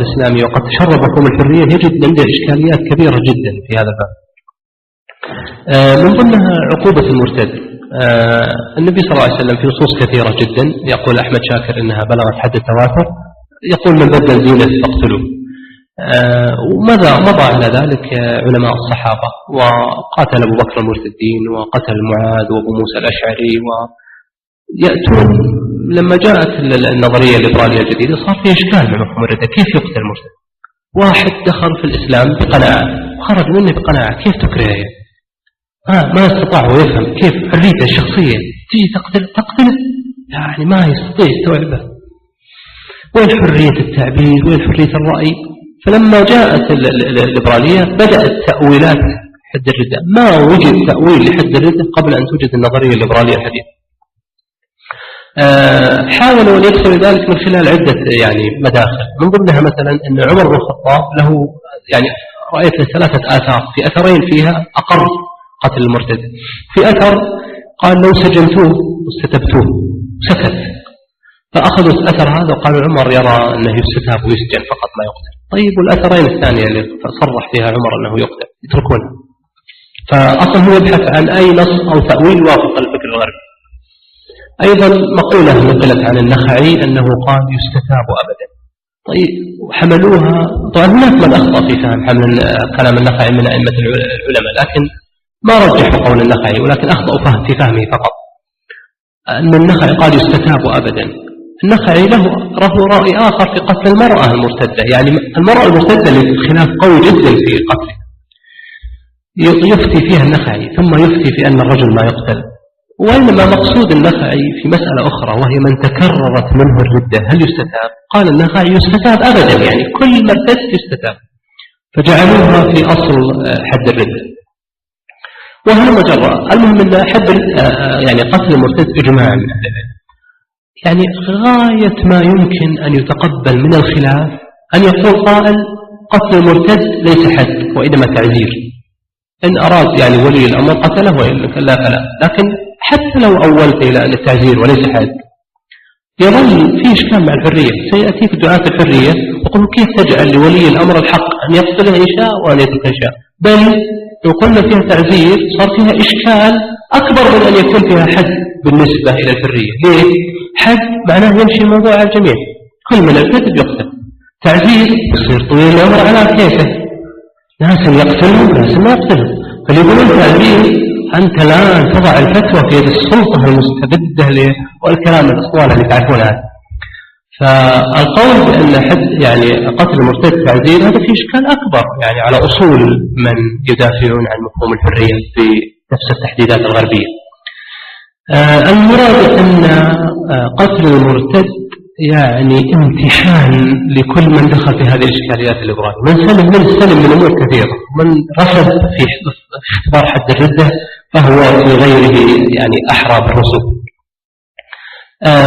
الإسلامي وقد تشرب مفهوم الحرية يجد عنده إشكاليات كبيرة جدا في هذا الباب. آه، من ضمنها عقوبة المرتد. آه، النبي صلى الله عليه وسلم في نصوص كثيرة جدا يقول أحمد شاكر إنها بلغت حد التواتر. يقول من بدل دينه فاقتلوه. آه، وماذا مضى على ذلك علماء الصحابة وقاتل أبو بكر المرتدين وقتل معاذ وأبو موسى الأشعري ويأتون لما جاءت النظرية الليبرالية الجديدة صار في إشكال مع مفهوم الردة كيف يقتل المرتد واحد دخل في الإسلام بقناعة وخرج منه بقناعة. كيف تكرهه؟ آه ما استطاع هو يفهم كيف حريته الشخصية. تيجي تقتل تقتله؟ يعني ما يستطيع يستوعبه وين حرية التعبير؟ وين حرية الرأي؟ فلما جاءت الليبرالية بدأت تأويلات حد الردة. ما وجد تأويل لحد الردة قبل أن توجد النظرية الليبرالية الحديثة. حاولوا أن يدخلوا ذلك من خلال عدة يعني مداخل. من ضمنها مثلا أن عمر بن الخطاب له يعني رأيت ثلاثة آثار في أثرين فيها أقر قتل المرتد. في أثر قال لو سجنتوه واستتبتوه سكت. فأخذوا الأثر هذا وقالوا عمر يرى أنه يستتاب ويسجن فقط ما يقتل. طيب والأثرين الثانية اللي صرح فيها عمر أنه يقتل يتركونها فأصلا هو يبحث عن أي نص أو تأويل وافق الفكر الغربي. أيضا مقولة نقلت عن النخعي أنه قال يستتاب أبدا. طيب حملوها. طبعا هناك من أخطأ في فهم حمل كلام النخعي من أئمة العلماء لكن ما رجحوا قول النخعي ولكن أخطأوا فهم في فهمه فقط. أن النخعي قال يستتاب أبدا. النخعي له له رأي آخر في قتل المرأة المرتدة. يعني المرأة المرتدة خلاف قوي جدا في قتلها يفتي فيها النخعي ثم يفتي في أن الرجل ما يقتل. وإنما مقصود النخعي في مسألة أخرى وهي من تكررت منه الردة هل يستتاب؟ قال النخعي يستتاب أبدا يعني كل مرتد يستتاب. فجعلوها في أصل حد الردة. وهل مجرى المهم أن حد يعني قتل المرتد إجماع من أهل العلم يعني غاية ما يمكن أن يتقبل من الخلاف أن يقول قائل قتل المرتد ليس حد وإنما تعزير إن أراد يعني ولي الأمر قتله وإن لا فلا. لكن حتى لو أولت إلى التعزير وليس حد يظل في إشكال مع الحرية. سيأتيك دعاة الحرية وقل كيف تجعل لولي الأمر الحق أن يقتله إن شاء وأن يترك إن شاء بل لو قلنا فيها تعزير صار فيها إشكال أكبر من أن يكون فيها حد بالنسبة إلى الحرية. ليه؟ حد معناه يمشي الموضوع على الجميع. كل من الكذب يقتل. تعزير يصير طويل العمر على كيفه. ناس يقتلهم ناس ما يقتلهم فليقولون تعزير أنت الآن تضع الفتوى في يد السلطة المستبدة والكلام الأسطوانة اللي تعرفونها. فالقول بأن حد يعني قتل المرتد تعزير هذا في إشكال أكبر يعني على أصول من يدافعون عن مفهوم الحرية في نفس التحديدات الغربية. آه المراد أن آه قتل المرتد يعني امتحان لكل من دخل في هذه الإشكاليات الإبراهيمية. من سلم من سلم من أمور كثيرة. من رفض في اختبار حد الردة فهو في غيره يعني أحرى بالرسل. آه